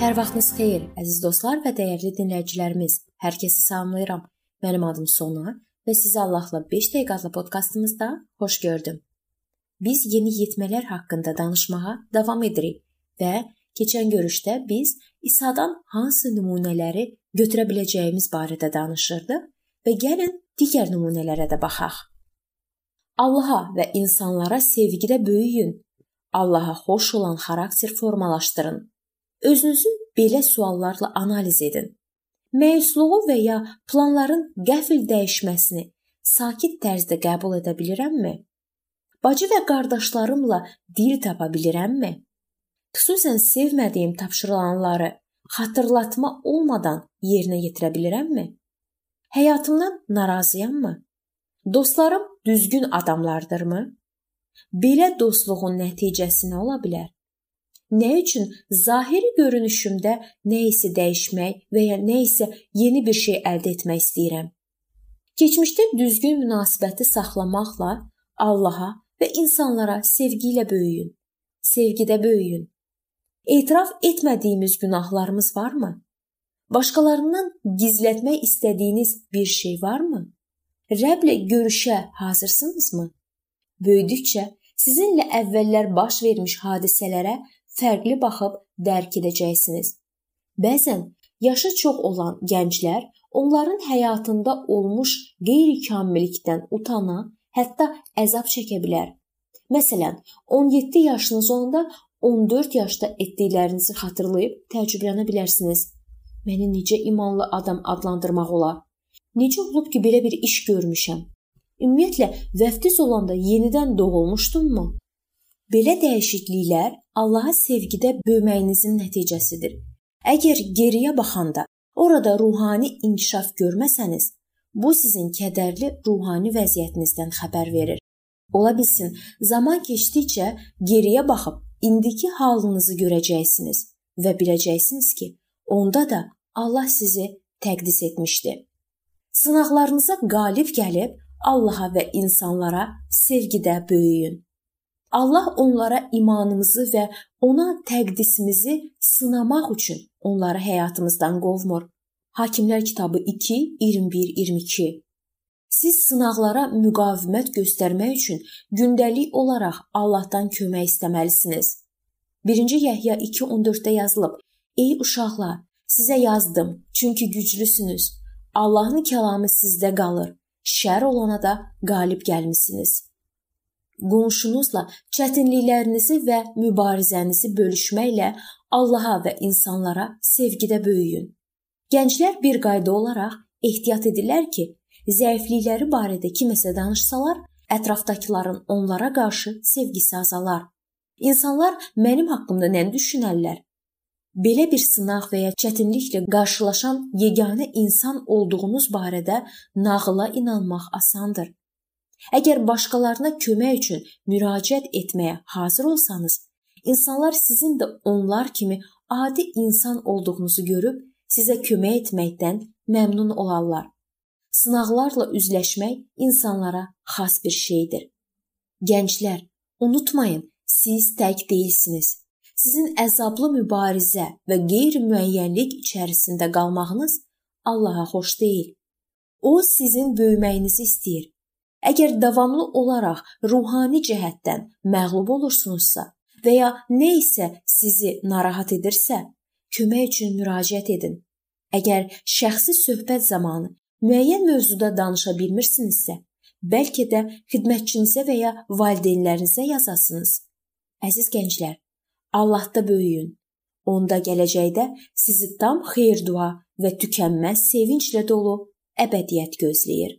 Hər vaxtınız xeyir, əziz dostlar və dəyərli dinləyicilərimiz. Hər kəsi salamlayıram. Mənim adım Sona və sizi Allahla 5 dəqiqə adlı podkastımızda xoş gördüm. Biz yeni yetmələr haqqında danışmağa davam edirik və keçən görüşdə biz İsa'dan hansı nümunələri götürə biləcəyimiz barədə danışırdıq və gəlin digər nümunələrə də baxaq. Allaha və insanlara sevgidə böyüyün. Allaha xoş olan xarakter formalaşdırın Özünüzü belə suallarla analiz edin. Məyusluğu və ya planların qəfil dəyişməsini sakit tərzdə qəbul edə bilirəmmi? Bacı və qardaşlarımla dil tapa bilirəmmi? Xüsusən sevmədiyim tapşırılanları xatırlatma olmadan yerinə yetirə bilirəmmi? Həyatımdan narazıyam? Dostlarım düzgün adamlardırmı? Belə dostluğun nəticəsi nə ola bilər? Nə üçün zahiri görünüşümdə nə isə dəyişmək və ya nə isə yeni bir şey əldə etmək istəyirəm? Keçmişdə düzgün münasibəti saxlamaqla Allaha və insanlara sevgi ilə böyüyün. Sevgidə böyüyün. Etiraf etmədiyimiz günahlarımız varmı? Başqalarından gizlətmək istədiyiniz bir şey varmı? Rəblə görüşə hazırsınızmı? Böyüdükcə sizinlə əvvəllər baş vermiş hadisələrə fərqli baxıb dərk edəcəksiniz. Bəzən yaşı çox olan gənclər onların həyatında olmuş qeyri-kamillikdən utana, hətta əzab çəkə bilər. Məsələn, 17 yaşınız olanda 14 yaşda etdiklərinizi xatırlayıb təəccüblənə bilərsiniz. Məni necə imanlı adam adlandırmaq olar? Necə olub ki, belə bir iş görmüşəm? Ümumiyyətlə, vəftiz olanda yenidən doğulmuşdummu? Belə dəyişikliklər Allaha sevgidə böyüməyinizin nəticəsidir. Əgər geriyə baxanda orada ruhani inkişaf görməsəniz, bu sizin kədərli ruhani vəziyyətinizdən xəbər verir. Ola bilsin, zaman keçdikcə geriyə baxıb indiki halınızı görəcəksiniz və biləcəksiniz ki, onda da Allah sizi təqdis etmişdi. Sınaqlarınıza qalib gəlib Allaha və insanlara sevgidə böyüyün. Allah onlara imanımızı və ona təqdisimizi sınamaq üçün onları həyatımızdan qovmur. Hakimlər kitabı 2 21-22. Siz sınaqlara müqavimət göstərmək üçün gündəlik olaraq Allahdan kömək istəməlisiniz. 1-ci Yəhya 2:14-də yazılıb: Ey uşaqlar, sizə yazdım, çünki güclüsünüz. Allahın kəlamı sizdə qalır. Şər olana da qalib gəlmisiniz qonşunuzla çətinliklərinizi və mübarizənizi bölüşməklə Allaha və insanlara sevgidə böyüyün. Gənclər bir qayda olaraq ehtiyat edirlər ki, zəiflikləri barədə kiməsə danışsalar, ətrafdakıların onlara qarşı sevgisi azalar. İnsanlar mənim haqqımda nə düşünərlər? Belə bir sınaq və ya çətinliklə qarşılaşan yeganə insan olduğunuz barədə nağıla inanmaq asandır. Əgər başqalarına kömək üçün müraciət etməyə hazır olsanız, insanlar sizin də onlar kimi adi insan olduğunuzu görüb sizə kömək etməkdən məmnun olarlar. Sınaqlarla üzləşmək insanlara xas bir şeydir. Gənclər, unutmayın, siz tək deyilsiniz. Sizin əzablı mübarizə və qeyri-müəyyənlik içərisində qalmağınız Allaha xoş deyil. O sizin böyüməyinizi istəyir Əgər davamlı olaraq ruhani cəhətdən məğlub olursunuzsa və ya nə isə sizi narahat edirsə, kömək üçün müraciət edin. Əgər şəxsi söhbət zamanı müəyyən mövzuda danışa bilmirsinizsə, bəlkə də xidmətçinizə və ya valideynlərinizə yazasınız. Əziz gənclər, Allahda böyüyün. Onda gələcəkdə sizi tam xeyir-dua və tükənməz sevinclə dolu əbədiyyət gözləyir.